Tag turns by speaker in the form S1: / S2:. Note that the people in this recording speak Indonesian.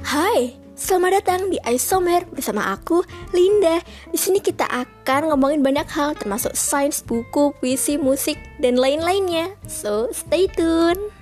S1: Hai, selamat datang di Isomer bersama aku, Linda. Di sini kita akan ngomongin banyak hal termasuk sains, buku, puisi, musik, dan lain-lainnya. So, stay tune.